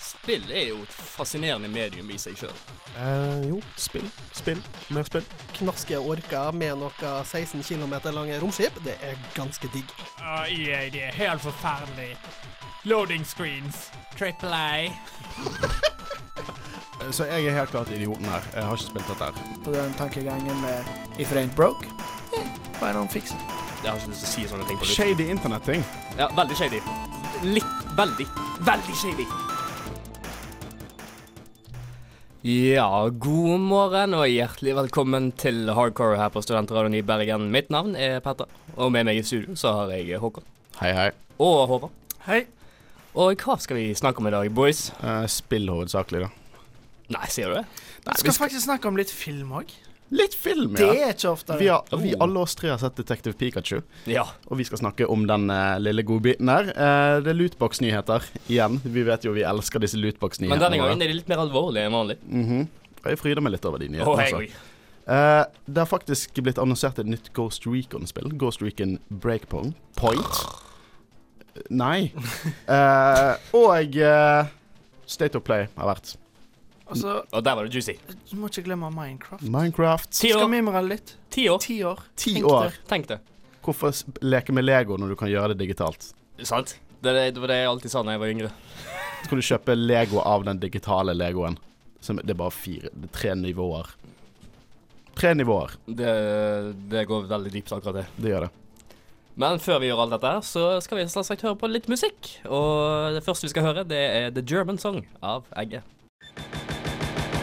Spill er jo et fascinerende medium i seg sjøl. Eh, jo, spill. Spill. Mer spill. Knaske orker med noe 16 km lange romskip, det er ganske digg. Uh, yeah, det er helt forferdelig. Loading screens. Triple A. Så jeg er helt klart idioten her. Jeg har ikke spilt dette her. På den tankegangen med If it ain't broke, eh, why don't fix it? Jeg har ikke lyst til å si sånne ting på litt. Shady internetting. Ja, veldig shady. Litt Veldig. Veldig shady. Ja, god morgen og hjertelig velkommen til Hardcore her på Studentradioen i Bergen. Mitt navn er Petter, og med meg i studio så har jeg Håkon Hei, hei. og Håvard. Hei. Og hva skal vi snakke om i dag, boys? Eh, spill hovedsakelig, da. Nei, sier du det? Nei, Vi skal faktisk snakke om litt film òg. Litt film, ja. Det er ikke ofte. Vi, har, Oh. vi alle oss tre har sett Detective Pikachu, Ja. og vi skal snakke om den uh, lille godbiten der. Uh, det er lootbox-nyheter igjen. Vi vet jo vi elsker disse lootbox-nyhetene. Men denne gangen er de litt mer alvorlige enn vanlig. Mhm. -hmm. Jeg fryder meg litt over de nyhetene. jeg altså. Eh, det har faktisk blitt annonsert et nytt Ghost Recon-spill. Ghost Recon Breakpoint. Point. Nei. Eh, og State of Play har vært. Altså, Og der var det juicy. du må ikke glemme Minecraft. Minecraft. Ti Skal vi mimre litt. Ti år. Ti år. Ti Tenk år. det. Tenk det. Hvorfor leke med Lego når du kan gjøre det digitalt? Sant? Det, det, det var det jeg alltid sa da jeg var yngre. Så kan du kjøpe Lego av den digitale Legoen. Som, det er bare fire Det er tre nivåer. Tre nivåer. Det, det går veldig dypt, akkurat det. Det gjør det. Men før vi gjør alt dette, så skal vi selvsagt høre på litt musikk. Og det første vi skal høre, det er The German Song av Egge.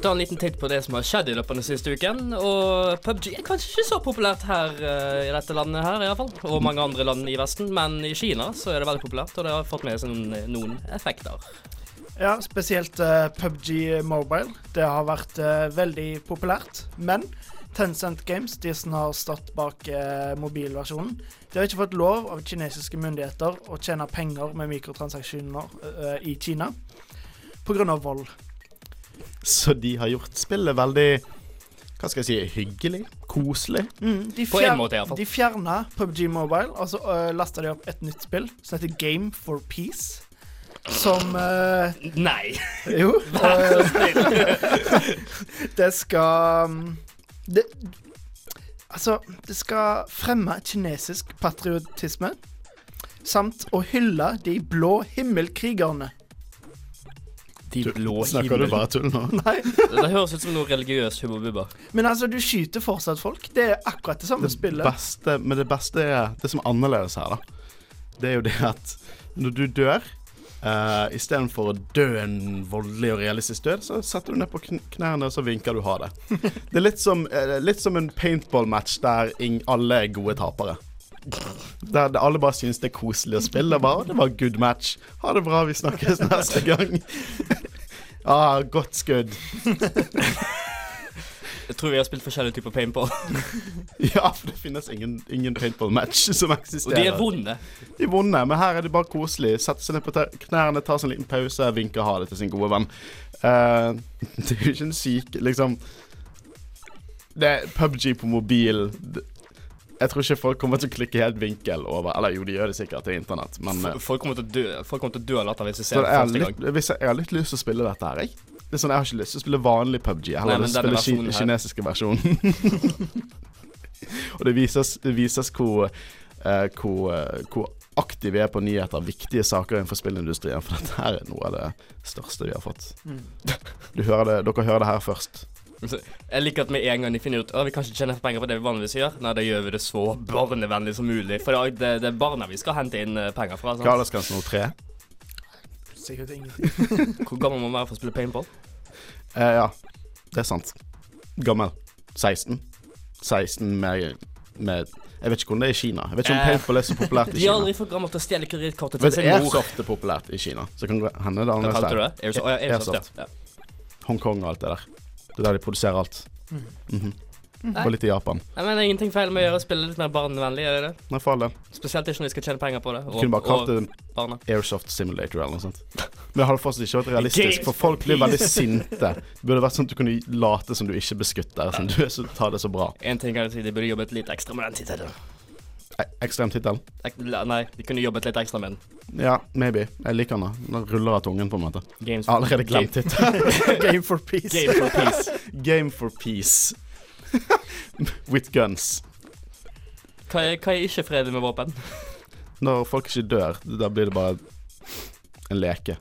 skal ta en liten titt på det som har skjedd i løpet av den siste uken. Og PubG er kanskje ikke så populært her uh, i dette landet her, iallfall. Og mange andre land i Vesten. Men i Kina så er det veldig populært, og det har fått med seg noen, noen effekter. Ja, spesielt uh, PubG Mobile. Det har vært uh, veldig populært. Men Tencent Games, de som har stått bak eh, mobilversjonen, de har ikke fått lov av kinesiske myndigheter å tjene penger med mikrotransaksjoner eh, i Kina pga. vold. Så de har gjort spillet veldig Hva skal jeg si hyggelig? Koselig? Mm, de, På en måte, i hvert fall. de fjerna PubG Mobile, og så uh, lasta de opp et nytt spill som heter Game for Peace. Som uh, Nei! Jo. eh, det skal um, det, Altså, det skal fremme kinesisk patriotisme samt å hylle de blå himmelkrigerne. De blå Snakker du bare tull nå? Nei, Det høres ut som noe religiøst hubbubba. men altså, du skyter fortsatt folk. Det er akkurat det samme Det spillet. beste, men det beste er Det som er annerledes her, da. Det er jo det at når du dør uh, Istedenfor å dø en voldelig og realistisk død, så setter du ned på kn knærne og så vinker du ha det. Det er litt som, eh, litt som en paintball-match der ing alle er gode tapere. Der alle bare synes det er koselig å spille. Bare, det var good match. Ha det bra, vi snakkes neste gang. ah, godt skudd. Jeg tror vi har spilt forskjellige typer paintball. Ja, for det finnes ingen, ingen paintball-match som eksisterer. Og de er vonde. De er vonde, men her er det bare koselig. Sette seg ned på knærne, ta seg en liten pause, vinke ha det til sin gode venn. Uh, det er jo ikke en syk Liksom Det er PubG på mobil. Jeg tror ikke folk kommer til å klikke helt vinkel over Eller jo, de gjør det sikkert til internett, men eh, F- Folk kommer til å dø Folk kommer til å dø av latter hvis de ser det første gang. hvis jeg, jeg har litt lyst til å spille dette her, jeg. Det er sånn, Jeg har ikke lyst til å spille vanlig PubG. Jeg har lyst til å spille den versjonen kinesiske versjonen. Og det vises, det vises hvor, uh, hvor, uh, hvor aktive vi er på nyheter, viktige saker innenfor spillindustrien. For dette her er noe av det største vi har fått. Mm. Du hører det, dere hører det her først. Jeg liker at med en gang de finner ut at vi kan ikke tjene penger på det vi vanligvis gjør. Nei, da gjør vi det så barnevennlig som mulig. For det er, det, er barna vi skal hente inn eh, penger fra. Hva er Sant? aldersgrensen nå? Tre? Sikkert ingenting. Hvor gammel må man være for å spille paintball? Eh, ja, det er sant. Gammel. 16. 16 med med Jeg vet ikke hvordan det er i Kina. Jeg vet ikke om Eh, paintball er så populært i De er Kina. aldri for gamle til å stjele kredittkortet til sin mor. Airsoft er populært i Kina. Så kan hende det er annerledes der. Airsoft, Airsoft, Airsoft. ja. Hongkong og alt det der. Det er der de produserer alt. Mhm. Nei. Og litt i Japan. Jeg mener ingenting feil med å gjøre spillet litt mer barnevennlig, er det det? Nei, for all del. Spesielt ikke når de skal tjene penger på det. Du kunne bare kalt det barna. Airsoft Simulator eller noe sånt. Men det hadde fortsatt ikke vært realistisk, for folk blir veldig sinte. Det burde vært sånn at du kunne late som du ikke blir skutt der, som du er så, tar det så bra. En ting kan jeg si, de burde jobbet litt ekstra med den tittelen. Ekstrem tittel? Nei, de kunne jobbet litt ekstra med den. Ja, maybe. Jeg liker den. da. Den ruller av tungen, på en måte. Games for allerede glemt tittelen. Game for peace. Game for peace. Game for peace. With guns. Hva er, hva er ikke fredelig med våpen? Når folk ikke dør, da blir det bare en leke.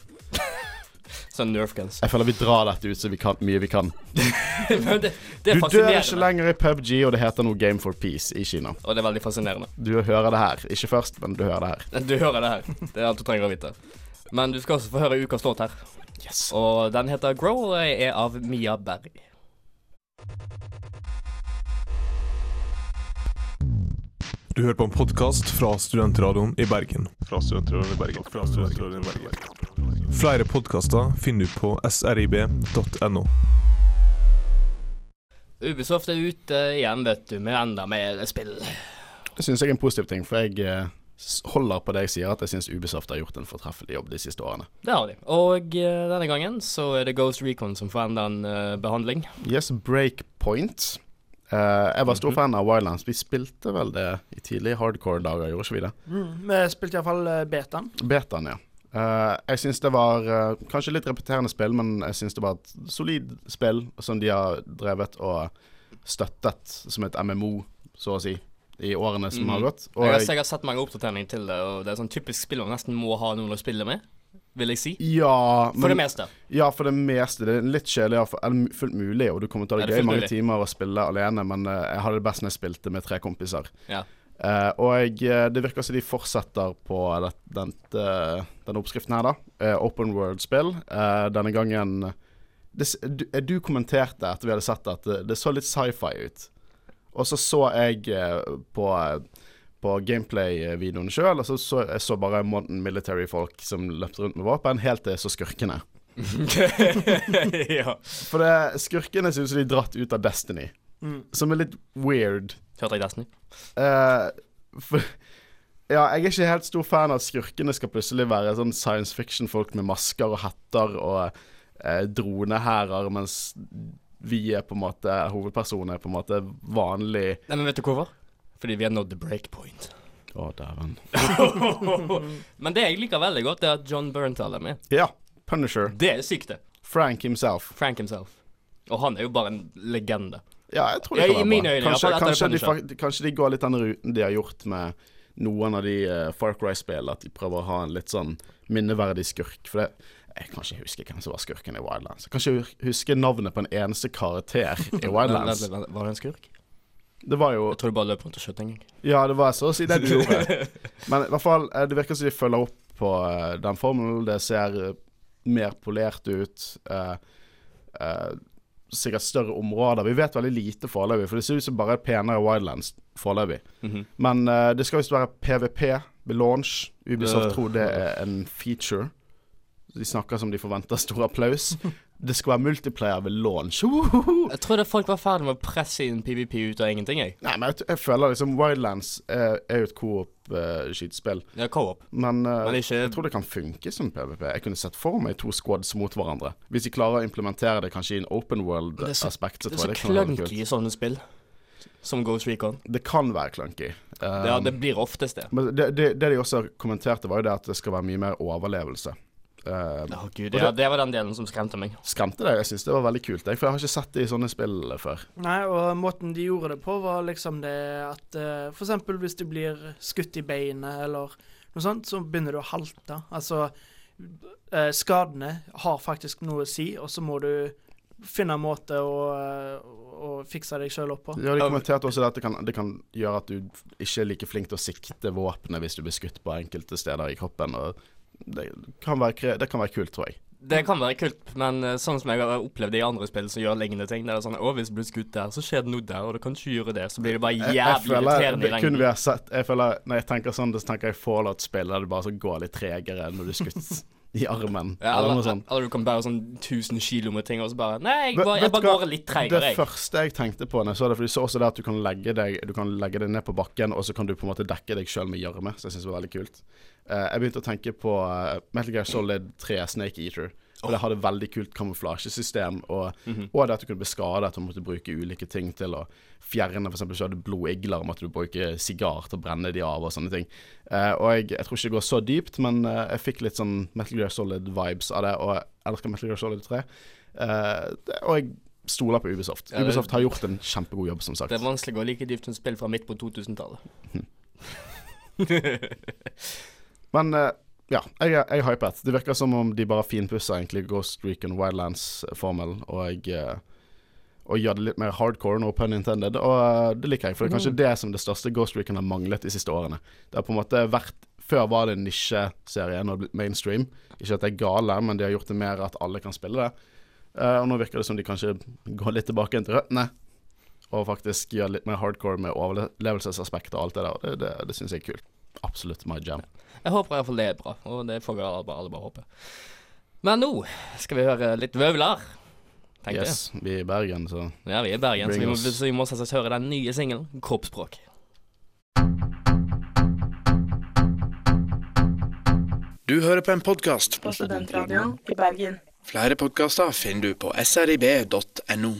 Sånn Nerf guns. Jeg føler vi drar dette ut så vi kan, mye vi kan. Men det, det er Du dør ikke lenger i PubG, og det heter nå Game for peace i Kina. Og det er veldig fascinerende. Du hører det her. Ikke først, men du hører det her. Du hører det her. Det er alt du trenger å vite. Men du skal også få høre ukas låt her. Yes. Og den heter Grow og er av Mia Berg. Du hører på en podkast fra Studentradioen i Bergen. Fra Studentradioen i Bergen. Fra Studentradioen i Bergen. Flere podkaster finner du på srib.no. Ubisoft er ute igjen, vet du, med enda mer spill. Det syns jeg er en positiv ting, for jeg eh, holder på det jeg sier, at jeg syns Ubisoft har gjort en fortreffelig jobb de siste årene. Det har de. Og eh, denne gangen så er det Ghost Recon som får enda en eh, behandling. Yes, Breakpoint. Eh, jeg var stor fan av Wildlands. Vi spilte vel det i tidlige hardcore-dager, gjorde ikke vi det? Mm, vi spilte iallfall uh, betaen. Betaen, ja. Uh, jeg syns det var uh, kanskje litt repeterende spill, men jeg syns det var et solid spill som de har drevet og støttet som et MMO, så å si, i årene som mm. har gått. Og Jeg har, jeg, jeg har sett mange oppdateringer til det, og det er sånn typisk spill man nesten må ha noen å spille med, vil jeg si. ja, For det meste. ja, for det meste. Det er litt kjedelig, eller fullt mulig, og du kommer til å ha det gøy mange mulig? timer å spille alene, men uh, jeg hadde det best når jeg spilte med tre kompiser. Ja. Uh, og jeg, eh, det virker som de fortsetter på det, den, uh, denne oppskriften her, da. Open world-spill. Denne gangen det, du, du kommenterte etter vi hadde sett at det, det så litt sci-fi ut. Og så så jeg på, på gameplay-videoen sjøl, og så så jeg så bare Mountain Military-folk som løpte rundt med våpen, helt til jeg så skurkene. ja. For det, skurkene synes de er dratt ut av Destiny, Mm. som er litt weird. Hørte jeg Destiny? Uh, for Ja, jeg er ikke helt stor fan av at skurkene skal plutselig være sånn science fiction-folk med masker og hatter og uh, dronehærer, mens vi er på en måte Hovedpersonen er på en måte vanlig Nei, men vet du hvorfor? Fordi vi har nådd the breakpoint. Å, dæven. men det jeg liker veldig godt, er at John Bernthal er med. Ja. Punisher. Det er sykt, det. Frank himself. Frank himself. Og han er jo bare en legende. Ja, jeg tror det Ja, kan i være mine bra. øyne, Kanskje, kanskje, de, kanskje de går litt den ruten de har gjort med noen av de uh, Far Cry-spillene, at de prøver å ha en litt sånn minneverdig skurk. For det Jeg kan ikke huske hvem som var skurken i Wildlands. Jeg kan ikke huske navnet på en eneste karakter i Wildlands. Var det en skurk? Det var jo Jeg tror du bare løp rundt og skjøt en gang. Ja, det var så å si det du gjorde. Men i hvert fall, eh, det virker som de følger opp på uh, den formelen. Det ser eh, mer polert ut. Uh, sikkert større områder. Vi vet veldig lite foreløpig, for det ser ut som bare penere Wildlands foreløpig. Mhm. Men eh, det skal visst være PVP ved launch. Ubisoft Øh. tror det er en feature. De snakker som de forventer stor applaus. Det skal være multiplayer ved launch. Uhuhu. Jeg trodde folk var ferdig med å presse inn PVP ut av ingenting, jeg. Nei, men jeg, jeg føler liksom Wildlands er, er jo et coop-skytespill. Ja, co-op. men, uh, Men ikke jeg tror det kan funke som PVP. Jeg kunne sett for meg to squads mot hverandre. Hvis de klarer å implementere det kanskje i en open world-aspekt, Det er så, så så clunky i sånne spill. Som Ghost Recon. Det kan være clunky. Um, Ja, det blir oftest det. Men det, det, det de også kommenterte, var jo det at det skal være mye mer overlevelse. Uh, oh, gud, Og ja, det var den delen som skremte meg. skremte deg? Jeg syns det var veldig kult, jeg, for jeg har ikke sett det i sånne spill før. Nei, og måten de gjorde det på, var liksom det at uh, For eksempel hvis du blir skutt i beinet eller noe sånt, så begynner du å halte. Altså uh, Skadene har faktisk noe å si, og så må du finne en måte å, eh, å fikse deg sjøl opp på. Ja, De kommenterte også at det kan, det kan gjøre at du ikke er like flink til å sikte våpenet hvis du blir skutt på enkelte steder i kroppen. Og det, kan være, det kan være kult, tror jeg. Det kan være kult, men eh, sånn som jeg har opplevd det i andre spill som gjør lignende ting, det er sånn Å, hvis du blir skutt der, så skjer det noe der, og du kan ikke gjøre det. Så blir det bare Jeg, jeg jævlig irriterende i lengden. Jeg føler Når jeg tenker sånn, så tenker jeg Fallout-spill der det bare så går litt tregere når du er skutt i armen. Ja, eller eller, noe sånt. eller du kan bære sånn 1000 kilo med ting, og så bare Nei, jeg bare, jeg bare går litt treigere, Det første jeg tenkte på når jeg så det, for de så også det at du kan legge deg Du kan legge deg ned på bakken, og så kan du på en måte dekke deg sjøl med gjørme, som jeg syns var veldig kult. Uh, jeg begynte å tenke på uh, Metal Gear Solid 3 Snake Eater. For det hadde veldig kult kamuflasjesystem, og, Mhm. og det at du kunne bli skadet og måtte bruke ulike ting til å fjerne F.eks. hvis du hadde blodigler, måtte du bruke sigar til å brenne de av og sånne ting. Uh, og jeg, jeg tror ikke det går så dypt, men uh, jeg fikk litt sånn Metal Gear Solid-vibes av det, og jeg elsker Metal Gear Solid 3. Uh, det, og jeg stoler på Ubisoft. Ja, Ubisoft har gjort en kjempegod jobb, som sagt. Det er vanskelig å gå like dypt som spill fra midt på 2000-tallet. Men eh, ja, jeg, jeg er hypet. Det virker som om de bare finpusser egentlig Ghost Recon Wildlands-formelen, og, eh, og gjør det litt mer hardcore, no pun intended. Og eh, det liker jeg, for det er kanskje det som det største Ghost Recon har manglet de siste årene. Det har på en måte vært Før var det en nisjeserie, nå har det blitt mainstream. Ikke at det er gale, men de har gjort det mer at alle kan spille det. Eh, og nå virker det som de kanskje går litt tilbake til røttene. Og faktisk gjør litt mer hardcore med overlevelsesaspekt og alt det der. Det, det, det syns jeg er kult. Absolutt my jam. Jeg håper i hvert fall det er bra, og det får vi alle bare, alle bare håpe. Men nå skal vi høre litt vøvler, tenkte Yes, vi er i Bergen, så. Ja, vi er i Bergen, så vi må, så vi må selvsagt høre den nye singelen, 'Kroppsspråk'. Du hører på en podkast. På Studentradioen i Bergen. Flere podkaster finner du på srib.no.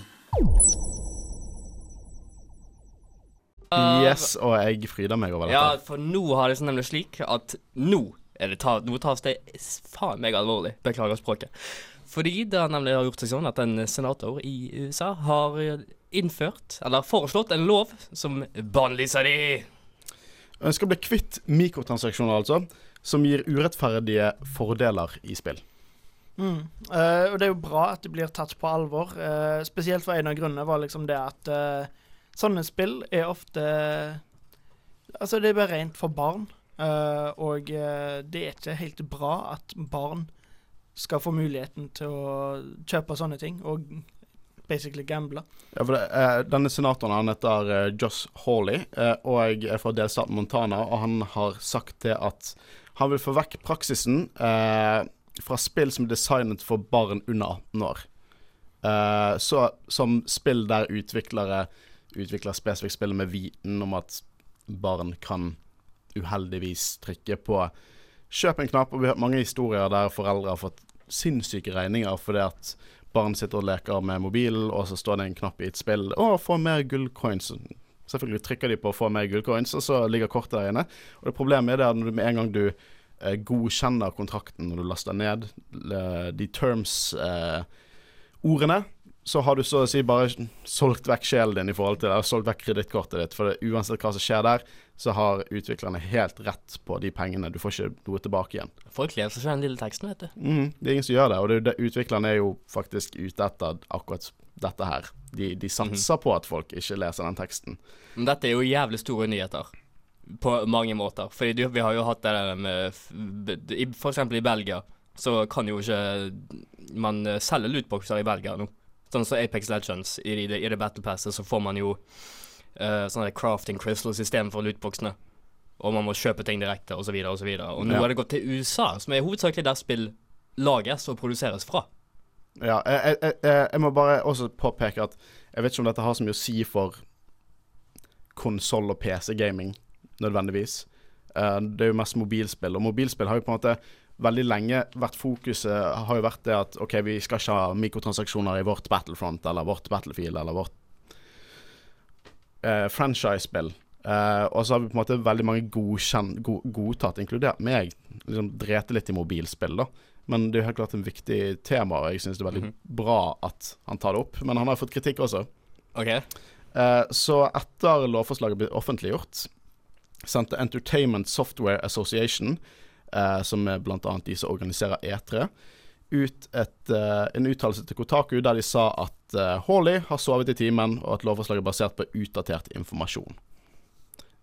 Yes, og jeg fryder meg over Ja, for nå har det seg nemlig slik at nå er det ta, nå tas det faen meg alvorlig. Beklager språket. Fordi det har nemlig gjort seg sånn at en senator i USA har eh, innført, eller foreslått, en lov som bannlyser de. Ønsker å bli kvitt mikrotransaksjoner, altså, som gir urettferdige fordeler i spill. Mm. Uh, og det er jo bra at det blir tatt på alvor. Uh, spesielt for en av grunnene var liksom det at eh, sånne spill er ofte Altså, det er bare rent for barn. Uh, og eh, det er ikke helt bra at barn skal få muligheten til å kjøpe sånne ting og basically gamble. Ja, for det, uh, denne senatoren han heter uh, Josh Hawley, og er fra delstaten Montana. Og han har sagt det at han vil få vekk praksisen fra spill som er designet for barn under 18 år. Så som spill der utviklere utvikler spesifikt spill med viten om at barn kan uheldigvis trykke på kjøp en knapp. Og vi har hørt mange historier der foreldre har fått sinnssyke regninger fordi at barn sitter og leker med mobilen, og så står det en knapp i et spill 'Å, få mer gullcoins'. Selvfølgelig trykker de på 'få mer gullcoins', og så ligger kortet der inne. Og det Problemet er det at når du, med en gang du eh, godkjenner kontrakten når du laster ned eh, de terms-ordene, så har du så å si bare solgt vekk sjelen din i forhold til det, solgt vekk kredittkortet ditt. For det, uansett hva som skjer der, så har utviklerne helt rett på de pengene. Du får ikke noe tilbake igjen. Folk leser seg den lille teksten, vet du. Mhm, det er ingen som gjør det, og det, det, utviklerne er jo faktisk ute etter akkurat dette her. De, de satser på at folk ikke leser den teksten. Men dette er jo jævlig store nyheter. På mange måter. For vi har jo hatt det der med For eksempel i Belgia, så kan jo ikke man selge lootboxer i Belgia nå. Sånn som Apex Legends. I det, i det Battle Passet så får man jo uh, sånne crafting crystal-system for lootboxene. Og man må kjøpe ting direkte, osv., osv. Og, så og nå Ja. har det gått til USA, som er hovedsakelig der spill lages og produseres fra. Ja, jeg, jeg, jeg, jeg må bare også påpeke at jeg vet ikke om dette har så mye å si for konsoll- og PC-gaming, nødvendigvis. Uh, det er jo mest mobilspill, og mobilspill har jo på en måte veldig lenge vært fokuset har jo vært det at OK, vi skal ikke ha mikrotransaksjoner i vårt Battlefront eller vårt Battlefield eller vårt eh, franchise-spill. Eh, og så har vi på en måte veldig mange godkjent, go, godtatt, inkludert meg, liksom drete litt i mobilspill, da. Men det er jo helt klart en viktig tema, og jeg syns det er veldig Mhm. bra at han tar det opp. Men han har fått kritikk også. OK? Eh, så etter lovforslaget ble offentliggjort, sendte Entertainment Software Association, eh, som er bl.a. de som organiserer E3, ut et, eh, en uttalelse til Kotaku der de sa at uh, Hawley har sovet i timen, og at lovforslaget er basert på utdatert informasjon.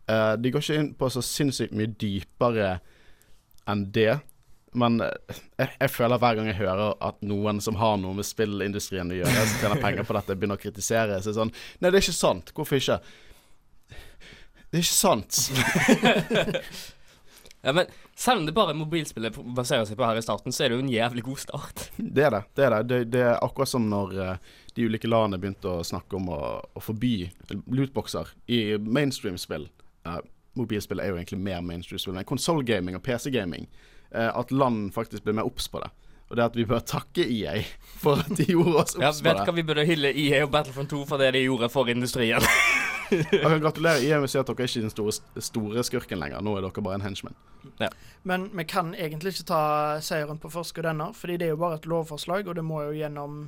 Eh, de går ikke inn på så sinnssykt mye dypere enn det, men eh, jeg, jeg føler hver gang jeg hører at noen som har noe med spillindustrien å gjøre, som tjener penger på dette, begynner å kritisere, så er det sånn Nei, det er ikke sant. Hvorfor ikke? Det er ikke sant. Ja, men selv om det bare er mobilspillet baserer seg på her i starten, så er det jo en jævlig god start. Det er det. Det er, det. Det, det er akkurat som når eh, de ulike landene begynte å snakke om å, å forby lootboxer i mainstream-spill. Uh, mobilspill er jo egentlig mer mainstream-spill enn konsollgaming og PC-gaming. Uh, at land faktisk blir mer obs på det. Og det at vi bør takke EA for at de gjorde oss Ja, obs på vet det. hva vi burde hylle EA og Battlefront 2 for det de gjorde for industrien. Jeg kan gratulere EA med å si at dere er ikke den store, store skurken lenger. Nå er dere bare en henchman. Men vi kan egentlig ikke ta seieren på forskudd ennå, fordi det er jo bare et lovforslag, og det må jo gjennom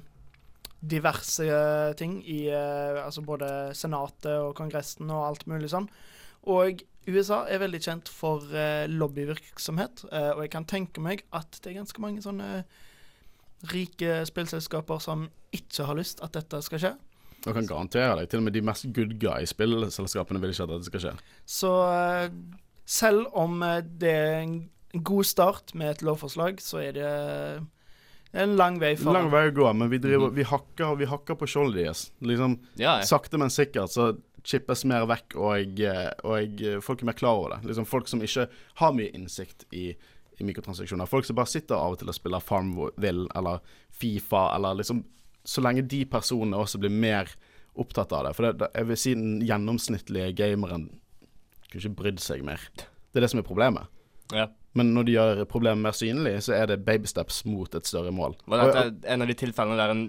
diverse eh, ting i eh, altså både Senatet og Kongressen og alt mulig sånn. Og USA er veldig kjent for eh, lobbyvirksomhet, eh, og jeg kan tenke meg at det er ganske mange sånne rike spillselskaper som ikke har lyst at dette skal skje. Jeg kan garantere deg, til og med de mest good guy-spillselskapene vil ikke at dette skal skje. Så eh, selv om eh, det er en god start med et lovforslag, så er det en lang vei for Lang vei å gå, men vi, driver, vi, hakker, vi hakker på skjoldet deres. Liksom, Ja, ja. sakte, men sikkert så chippes mer vekk, og, eh, og eh, folk er mer klar over det. Liksom Folk som ikke har mye innsikt i, i mikrotransaksjoner. Folk som bare sitter av og til og spiller Farmville eller Fifa, eller liksom Så lenge de personene også blir mer opptatt av det. For det, jeg vil si den gjennomsnittlige gameren kunne ikke brydd seg mer. Det er det som er problemet. Ja. Men når de gjør problemet mer synlig, så er det babysteps mot et større mål. Og- dette en av de tilfellene der en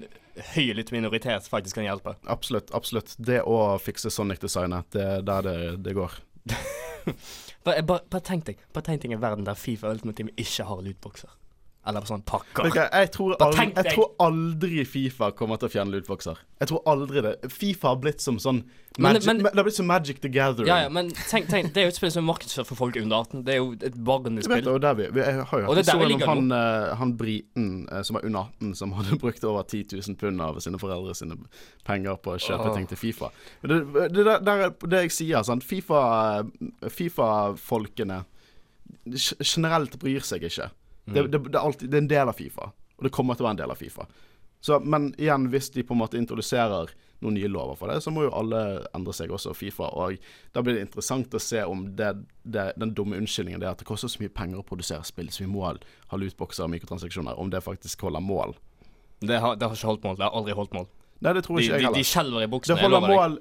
høylytt minoritet faktisk kan hjelpe? Absolutt. absolutt Det å fikse Sonic-designet, det er der det, det går. Bare, bare, bare tenk deg Bare tenk deg en verden der Fifa Ultimate Team ikke har lootboxer. Eller sånn pakker. Vet jeg, tror aldri, jeg tror aldri Fifa kommer til å fjerne lootboxer. Jeg tror aldri det. Fifa har blitt som sånn Magic, men- Det har blitt som Magic the Gathering. Ja, ja, men tenk, tenk, det er jo et spill som er markedsført for folk under 18. Det er jo et barnespill. det, og der vi, vi jeg har jo hatt det historien om han, eh, han briten eh, som var under 18, som hadde brukt over 10 000 pund av sine foreldre sine penger på å kjøpe oh. ting til Fifa. Men det, det, er det jeg sier, sant. Fifa-folkene Fifa-folkene generelt bryr seg ikke. Det, Mm. det, det, er alltid, det er en del av Fifa, og det kommer til å være en del av Fifa. Så, men igjen, hvis de på en måte introduserer noen nye lover for det, så må jo alle endre seg, også Fifa. Og da blir det interessant å se om det, det, den dumme unnskyldningen det er at det koster så mye penger å produsere spill, så vi må ha, lootboxer og mikrotransaksjoner, om det faktisk holder mål. Det har, det har ikke holdt mål. Det har aldri holdt mål. Nei, det tror De, ikke jeg heller. de skjelver i Det buksene. Det holder mål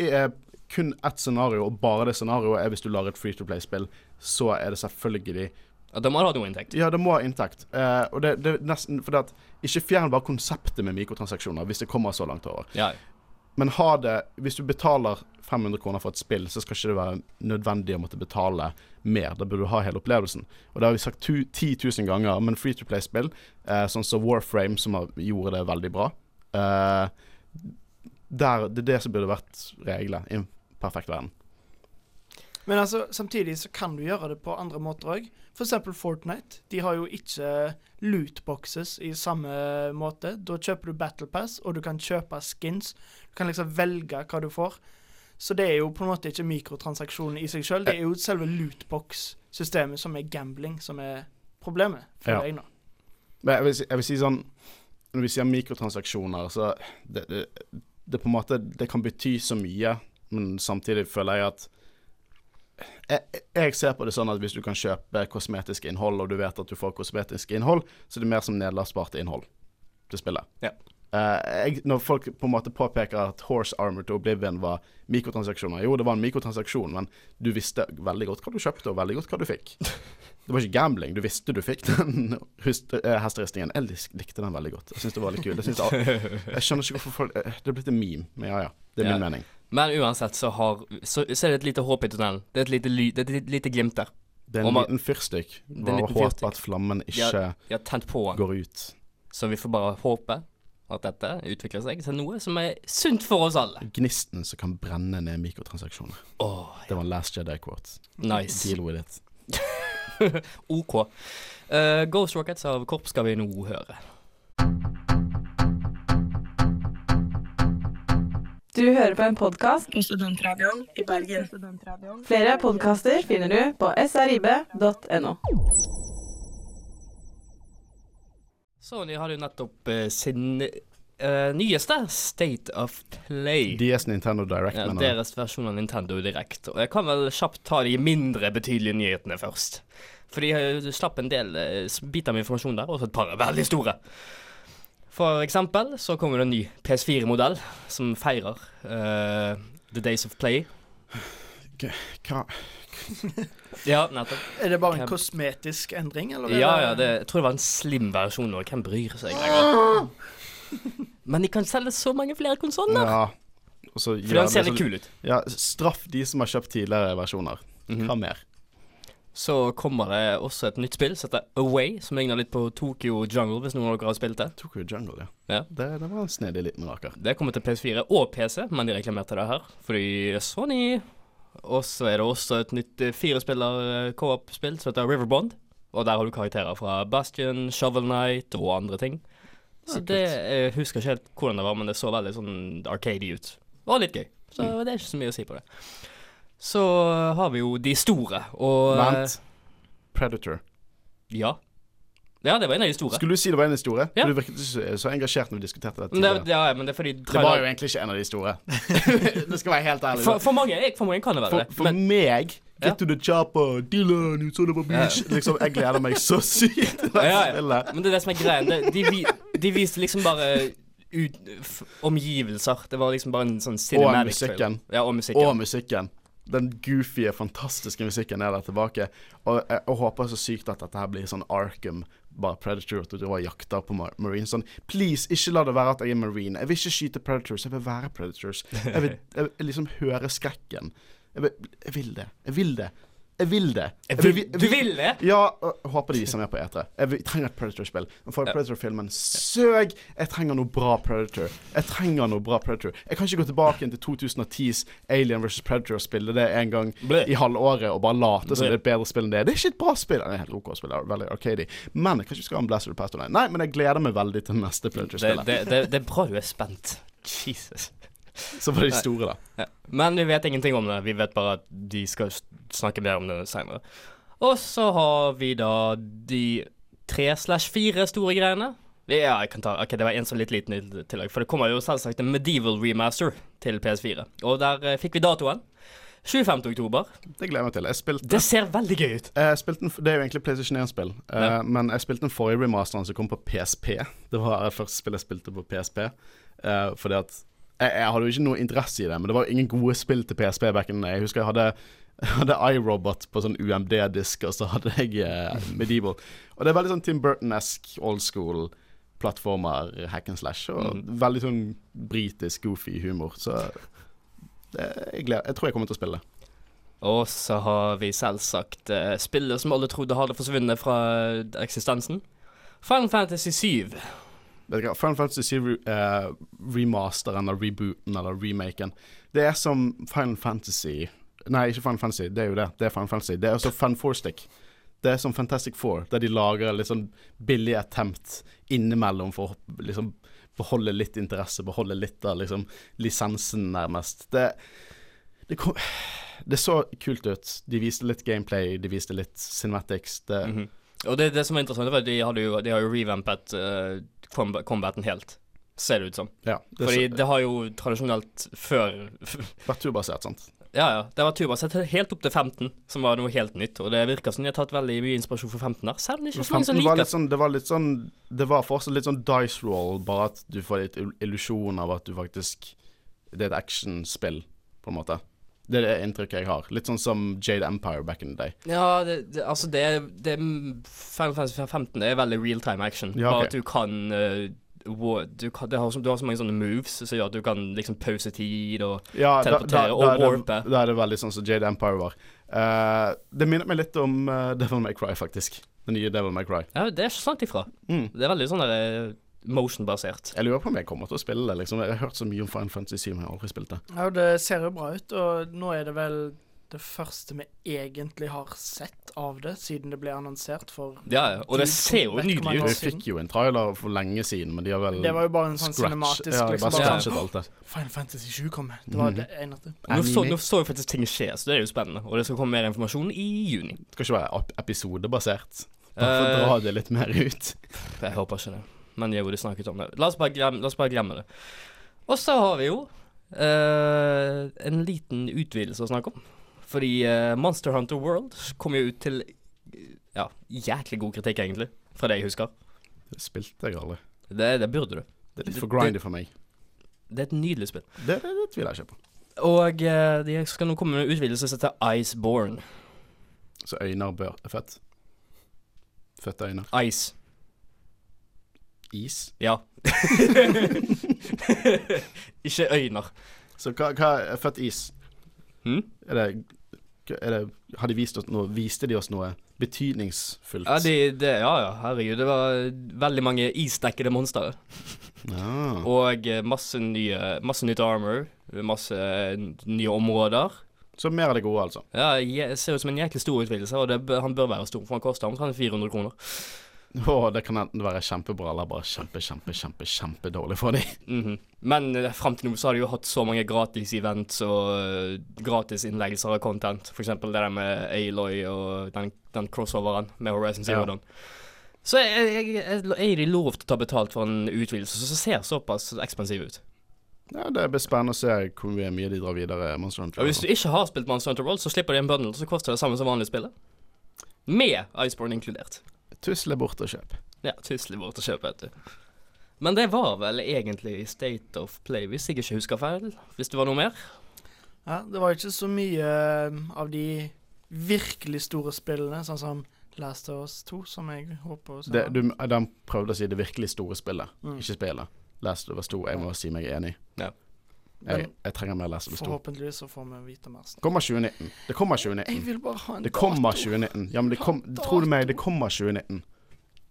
i eh, kun ett scenario, og bare det scenarioet er hvis du lager et free to play-spill, så er det selvfølgelig Ja, De må ha noe inntekt. Ja, de må ha inntekt. Eh, og det, det er nesten fordi at Ikke fjern bare konseptet med mikrotransaksjoner, hvis det kommer så langt over. Ja. Men ha det Hvis du betaler 500 kroner for et spill, så skal ikke det være nødvendig å måtte betale mer. Da burde du ha hele opplevelsen. Og det har vi sagt 10 000 ganger, men free to play-spill, eh, sånn som Warframe, som har, gjorde det veldig bra eh, der, Det er det som burde vært reglene i en perfekt verden. Men altså, samtidig så kan du gjøre det på andre måter òg. F.eks. Fortnite. De har jo ikke lootboxes i samme måte. Da kjøper du Battle Pass, og du kan kjøpe skins. Du kan liksom velge hva du får. Så det er jo på en måte ikke mikrotransaksjonen i seg sjøl. Det er jo selve lootbox-systemet som er gambling, som er problemet, for Ja. deg nå. Men jeg vil, si, jeg vil si sånn Når vi sier mikrotransaksjoner, så det, det, det på en måte Det kan bety så mye, men samtidig føler jeg at jeg, jeg ser på det sånn at hvis du kan kjøpe kosmetisk innhold, og du vet at du får kosmetisk innhold, så er det mer som nedlastbart innhold til spillet. Ja. Uh, jeg, når folk på en måte påpeker at Horse Armor to Oblivion var mikrotransaksjoner Jo, det var en mikrotransaksjon, men du visste veldig godt hva du kjøpte, og veldig godt hva du fikk. Det var ikke gambling. Du visste du fikk den eh, hesteristingen. Jeg likte den veldig godt. Jeg synes det var litt kul. Jeg, jeg skjønner ikke hvorfor folk eh, Det er blitt en meme, men ja ja. Det er min Ja. mening. Men uansett så, har, så, så er det et lite håp i tunnelen. Det er et lite, ly, det er et lite, glimt der. Det er en man- liten fyrstikk. Bare håpe at flammen ikke De har tent på den. går ut. Så vi får bare håpe at dette utvikler seg til noe som er sunt for oss alle. Gnisten som kan brenne ned mikrotransaksjoner. Åh, Det var en Last Jedi-quote. nice. Deal with it. OK. Uh, Ghost Rockets av Korps skal vi nå høre. Du hører på en podkast på Studentradioen i Bergen. Flere podkaster finner du på srib.no. Sony har jo nettopp eh, sin eh, nyeste State of Play. DS Nintendo Direct, ja, mener jeg. deres versjon av Nintendo Direct. Og jeg kan vel kjapt ta de mindre betydelige nyhetene først. For de slapp en del eh, biter med informasjon der, og så et par veldig store. For eksempel så kommer det en ny PS4-modell som feirer uh, The Days of Play. Hva? Ja, nettopp. Er det bare en Hvem- kosmetisk endring, eller? er Ja, ja, det, jeg tror det var en slim versjon nå. Hvem bryr seg lenger? Men de kan selge så mange flere konsoller! Ja. Også, For den ser det litt kul ut. Ja, straff de som har kjøpt tidligere versjoner. Mhm. Hva mer? Så kommer det også et nytt spill som heter Away, som ligner litt på Tokyo Jungle, hvis noen av dere har spilt det. Tokyo Jungle, ja. Ja. Det, det var en snedig liten raker. Det kommer til PS4 og PC, men de reklamerte det her fordi Sony. Og så er det også et nytt eh, firespiller eh, co-op-spill som heter Riverbond. Og der har du karakterer fra Bastion, Shovel Knight og andre ting. Så det Jeg husker ikke helt hvordan det var, men det så veldig sånn arcady ut. Og litt gøy. Så Mm. det er ikke så mye å si på det. Så har vi jo de store, og eh, Vent. Predator. Ja. Ja, det var en av de store. Skulle du si det var en av de store? Ja. For Du virket ikke så, engasjert når vi diskuterte dette. Det, tidligere. ja, men det Det var jo egentlig ikke en av de store. det skal være helt ærlig. for, for, mange, jeg, for mange kan det være For, det. for Men meg Ja. Get to the chopper, Dylan, you son of a bitch. Liksom, jeg gleder meg så sykt til det Ja, ja. spillet. Men det er det som er greien. De, vi, de viste liksom bare ut, omgivelser. Det var liksom bare en sånn cinematic Og musikken. Ja, og musikken. Og musikken. Den goofy, fantastiske musikken er der tilbake. Og jeg, jeg håper så sykt at dette her blir sånn Arkham, bare Predator, at du driver og jakter på mar- Marine. Sånn, please, ikke la det være at jeg er Marine. Jeg vil ikke skyte Predators, jeg vil være Predators. Jeg vil, jeg jeg liksom høre skrekken. Jeg vil, jeg vil det. Jeg vil det. Jeg vil det. Jeg vil, du vil det? Ja, jeg håper de viser mer på E3. Jeg vil- trenger et Predator-spill. Men For Ja. Predator-filmen søg! Jeg trenger noe bra Predator. Jeg trenger noe bra Predator. Jeg kan ikke gå tilbake til 2010s Alien vs. Predator og spille det en gang Ble. i halvåret og bare late som det er et bedre spill enn det. Det er ikke et bra spill. Det er helt OK spill, det er veldig arcady. Men kanskje vi skal ha en Blaster Pastor Nei, men jeg gleder meg veldig til neste Det, Predator-spillet. det, det, det er bra du er spent. Jesus. Så var de store, da. Ja. Men vi vet ingenting om det. Vi vet bare at de skal snakke mer om det senere. Og så har vi da de tre slash fire store greiene. Ja, jeg kan ta Ok, det var en sånn litt liten i tillegg. For det kommer jo selvsagt en Medieval remaster til PS4. Og der eh, fikk vi datoen. 25. oktober. Det gleder jeg meg til. Jeg spilte Det ser veldig gøy ut. Jeg spilte den, det er jo egentlig PlayStation 1-spill, eh, Ja. men jeg spilte den forrige remasteren som kom på PSP. Det var det første spillet jeg spilte på PSP. eh, fordi at jeg, jeg hadde jo ikke noe interesse i det, men det var ingen gode spill til PSP back in. Jeg husker jeg hadde, hadde iRobot på sånn UMD-disk, og så hadde jeg eh, Medieval. Og det er veldig sånn Tim Burton-esk old school plattformer, hack and slash, og Mm. veldig sånn britisk goofy humor. Så det, jeg, gleder, jeg tror jeg kommer til å spille det. Og så har vi selvsagt uh, spillet som alle trodde hadde forsvunnet fra eksistensen. Final Fantasy 7. Final Fantasy 7 eh, remasteren eller rebooten eller remaken Det er som Final Fantasy Nei, ikke Final Fantasy, det er jo det. Det er Final Fantasy. Det er også Fan Four Stick. Det er som Fantastic Four, der de lager litt sånn billig attempt innimellom for å liksom beholde litt interesse, beholde litt av liksom lisensen, nærmest. Det det, kom, det så kult ut. De viste litt gameplay, de viste litt cinematics. Det, Mhm. Og det, det som er interessant, var at de, jo, de har jo revampet uh, comb combaten helt. Ser det ut som. ja, det Fordi så, det har jo tradisjonelt før vært turbasert, sant. Ja, ja. Det var turbasert helt opp til 15, som var noe helt nytt. Og det virker som de har tatt veldig mye inspirasjon fra 15 der. Selv om det ikke er så mange som liker sånn, det var litt sånn Det var fortsatt litt sånn dice roll, bare at du får litt il- illusjon av at du faktisk Det er et actionspill, på en måte. Det er det inntrykket jeg har. Litt sånn som Jade Empire back in the day. Ja, det, det, altså det, det Final Fantasy 15 er veldig real time action. Ja, Bare at du kan uh, du, kan, det har, så- du har så mange sånne moves som gjør at du kan liksom pause tid og Ja, da, da, Teleportere da, og det, warpe. da er det veldig sånn som Jade Empire var. Uh, det minner meg litt om uh, Devil May Cry, faktisk. Den nye Devil May Cry. Ja, det er ikke så langt ifra. Mm. Det er veldig sånn der motion-basert. Jeg lurer på om jeg kommer til å spille det. Liksom. Jeg har hørt så mye om Final Fantasy 7, men jeg har aldri spilt det. Ja, det ser jo bra ut, og nå er det vel det første vi egentlig har sett av det, siden det ble annonsert for Ja, ja. Og det ser jo nydelig ut. Vi fikk jo en trailer for lenge siden, men de har vel Det var jo bare en sånn scratch- cinematisk ja, liksom, bare Ja. sånn, alt det. Final Fantasy 7 kommer. Det var mm. det eneste. Nå så, nå så jo faktisk ting skje, så det er jo spennende. Og det skal komme mer informasjon i juni. Det skal ikke være ep- episodebasert. Bare for å Eh, dra det litt mer ut. jeg håper ikke det. Men jo, de snakket om det. La oss bare glemme, oss bare glemme det. Og så har vi jo uh, en liten utvidelse å snakke om. Fordi uh, Monster Hunter World kom jo ut til ja, jæklig god kritikk, egentlig, fra det jeg husker. Det spilte jeg aldri. Det, det burde du. Det er litt for grindy for meg. Det er et nydelig spill. Det, det, det tviler jeg ikke på. Og uh, de skal nå komme med en utvidelse som heter Iceborne. Så øyner bør er fett. Fette øyne. Ice. Is. Ja. Ikke øyner. Så hva, hva er født is? Hmm? Er det, er det Har de vist oss noe Viste de oss noe betydningsfullt? Ja, de, det, ja, ja, herregud. Det var veldig mange isdekkede monstre. Ah. Og eh, masse nye Masse nytt armor. Masse eh, nye områder. Så mer av det gode, altså. Ja, jeg ser ut som en jæklig stor utvidelse, og det, han bør være stor, for han koster omtrent 400 kroner. Å, det kan enten være kjempebra eller bare kjempe, kjempe, kjempe, kjempedårlig for dem. Mhm. Men frem fram til nå så har de jo hatt så mange gratis events og uh, gratis innleggelser av content. Eksempel det der med Aloy og den, den crossoveren med Horizon Zero Dawn. Ja. Så er de lov til å ta betalt for en utvidelse som ser såpass ekspensiv ut? Ja, Det blir spennende å se hvor mye de drar videre. Monster Hunter. Og hvis du ikke har spilt Monster Hunter World, så slipper de en bundle, så koster det samme som vanlig spillet. Med Iceborne inkludert. Tusle bort og kjøp. Ja, tusle bort og kjøp, vet du. Men det var vel egentlig State of Play, hvis jeg ikke husker feil. Hvis det var noe mer? Ja, det var ikke så mye eh, av de virkelig store spillene, sånn som Last of Us 2, som jeg håper å se. Du, de prøvde å si det virkelig store spillet, Mm. ikke spillet. Last of Us 2. Jeg må si meg enig. Ja. Jeg, Men jeg trenger mer 2. forhåpentligvis så får vi vite mer snart. Kommer 2019. Det kommer Jeg 2019. vil bare ha en Det kommer dato. 2019. Ja, men det kom, tror du meg, det kommer 2019.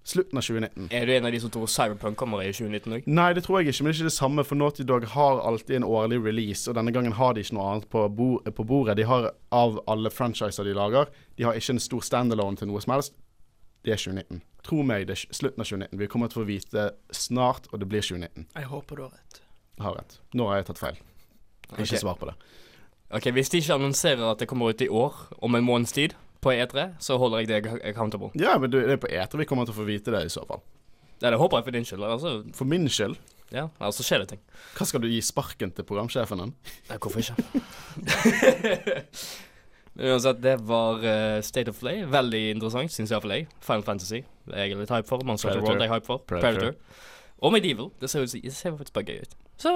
Slutten av 2019. Er du en av de som tror Cyberpunk kommer i 2019 òg? Nei, det tror jeg ikke, men det er ikke det samme, for Naughty Dog har alltid en årlig release, og denne gangen har de ikke noe annet på, bo på bordet. De har av alle franchiser de lager, de har ikke en stor standalone til noe som helst. Det er 2019. Tro meg, det er slutten av 2019. Vi kommer til å få vite snart, og det blir 2019. Jeg håper du har rett. Jeg har rett. Nå har jeg tatt feil. Ikke okay. svar på det. Ok, Hvis de ikke annonserer at det kommer ut i år, om en måneds tid, på E3, så holder jeg deg accountable. Ja, men du, det er på E3 vi kommer til å få vite det, i så fall. Ja, det håper jeg for din skyld. Altså, For min skyld. ja, altså skjer det ting. Hva skal du gi sparken til programsjefen din? Nei, hvorfor ikke? Uansett, det var uh, State of Play. Veldig interessant, syns iallfall jeg. Final Fantasy. Det er jeg litt hype for. Monster. World er jeg hype for. Predator. Predator. Og Medieval. Det ser, ut, det ser faktisk bare gøy ut. Så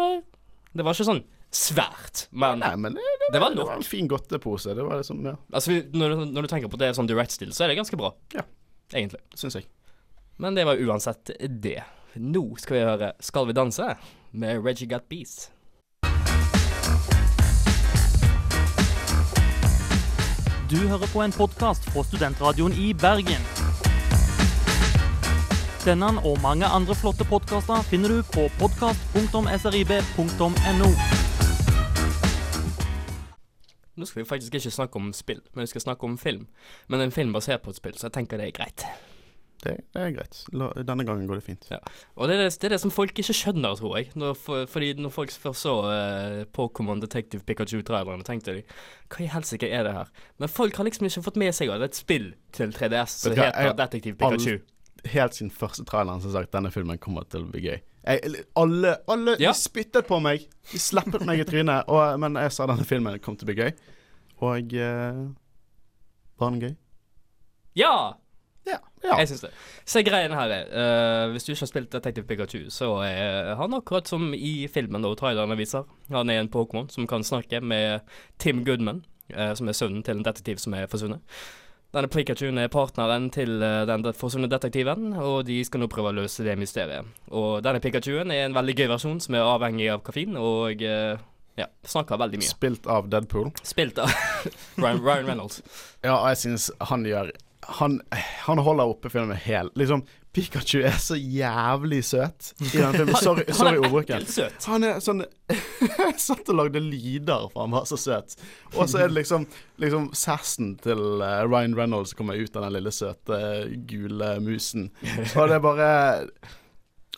det var ikke sånn svært, men Nei, men det, det var det var en fin godtepose. Det var liksom, ja, Altså, når, du- når du tenker på det sånn direct-stil, så er det ganske bra. Ja. Egentlig. syns jeg. Men det var uansett det. Nå skal vi høre Skal vi danse? med Reggie Got Beast. Du hører på en podkast fra Studentradioen i Bergen. Denne og mange andre flotte podkaster finner du på podkast.srib.no. Nå skal vi faktisk ikke snakke om spill, men vi skal snakke om film. Men en film basert på et spill, så jeg tenker det er greit. Det, det er greit. La, denne gangen går det fint. Og det er det, det er det som folk ikke skjønner, tror jeg. Når, for, fordi når folk først så uh, Pokémon Detective Pikachu-traileren, tenkte de hva i helsike er det her? Men folk har liksom ikke fått med seg at det er et spill til 3DS som heter jeg- Detective Pikachu. Helt siden første traileren som har sagt denne filmen kommer til å bli gøy. Jeg, alle alle Ja. de spyttet på meg. De slappet meg i trynet. Og, men jeg sa denne filmen kom til å bli gøy. Og uh, var den gøy? Ja! Ja. ja. Jeg syns det. Se, greien her er eh, Hvis du ikke har spilt Detective Pikachu, så er han akkurat som i filmen og trailerne viser. Han er en Pokémon som kan snakke med Tim Goodman, uh, som er sønnen til en detektiv som er forsvunnet. Denne Pikachuen er partneren til eh, den forsvunne detektiven, og de skal nå prøve å løse det mysteriet. Og denne Pikachuen er en veldig gøy versjon som er avhengig av kaffein, og eh, ja, snakker veldig mye. Spilt av Deadpool. Spilt av Ryan, Ryan Reynolds. Ja, og jeg syns han gjør han, han holder oppe filmen helt Liksom, Pikachu er så jævlig søt i den filmen. Sorry, sorry ordbruken. Han er sånn Jeg satt og lagde lyder for han var så søt. Og så er det liksom Liksom sassen til eh, Ryan Reynolds kommer ut av den lille søte gule musen. Og det er bare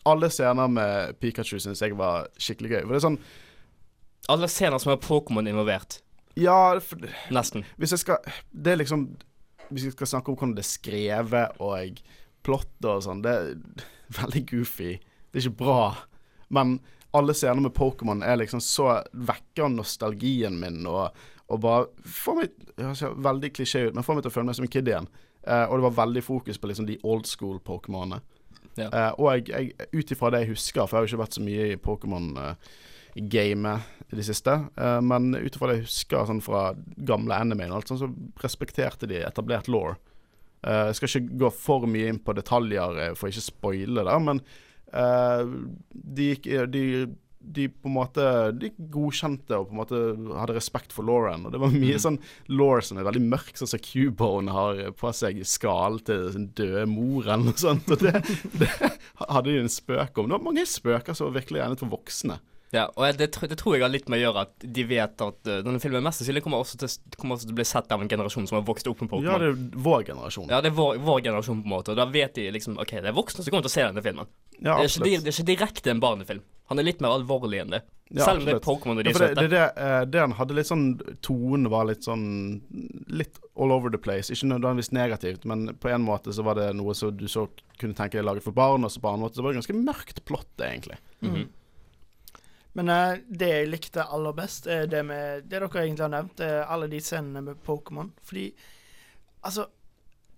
Alle scener med Pikachu syns jeg var skikkelig gøy. For det er sånn Alle scener som har Pokémon involvert. Ja, for, Nesten. hvis jeg skal Det er liksom Hvis vi skal snakke om hvordan det er skrevet og plottet og sånn, det er veldig goofy. Det er ikke bra. Men alle scener med Pokémon er liksom så vekker nostalgien min og, og bare får meg det jo veldig klisjé ut, men får meg til å føle meg som en kid igjen. Eh, og det var veldig fokus på liksom de old school Pokémonene. Ja. Eh, og ut ifra det jeg husker, for jeg har jo ikke vært så mye i Pokémon-gamet i det siste, eh, men ut ifra det jeg husker sånn fra gamle anime og alt sånt, så respekterte de etablert law. Eh, jeg skal ikke gå for mye inn på detaljer eh, for ikke spoile det, men eh, de, de, de på en måte De godkjente og på en måte hadde respekt for Lauren. Og det var mye sånn law som er veldig mørk, sånn som Cubone har på seg skall til sin døde mor eller noe sånt. Og det, det hadde de en spøk om. Det var mange spøker som var virkelig egnet for voksne. Ja, og det, det tror jeg har litt med å gjøre at de vet at uh, denne filmen mest sannsynlig kommer også til, kommer også til å bli sett av en generasjon som har vokst opp med Pokémon. Ja, det er vår generasjon. Ja, det er vår, vår generasjon, på en måte. Og da vet de liksom OK, det er voksne som kommer til å se denne filmen. Ja, det, er ikke, det er ikke direkte en barnefilm. Han er litt mer alvorlig enn det. Ja, Selv om det er. Pokémon og de Ja, for det, det, er det, det han hadde litt sånn Tonen var litt sånn Litt all over the place. Ikke nødvendigvis negativt, men på en måte så var det noe som du så kunne tenke deg laget for barn, og så på en annen måte så var det ganske mørkt plott, egentlig. Mhm. Men uh, det jeg likte aller best, er det med Det dere egentlig har nevnt, er alle de scenene med Pokémon. Fordi Altså,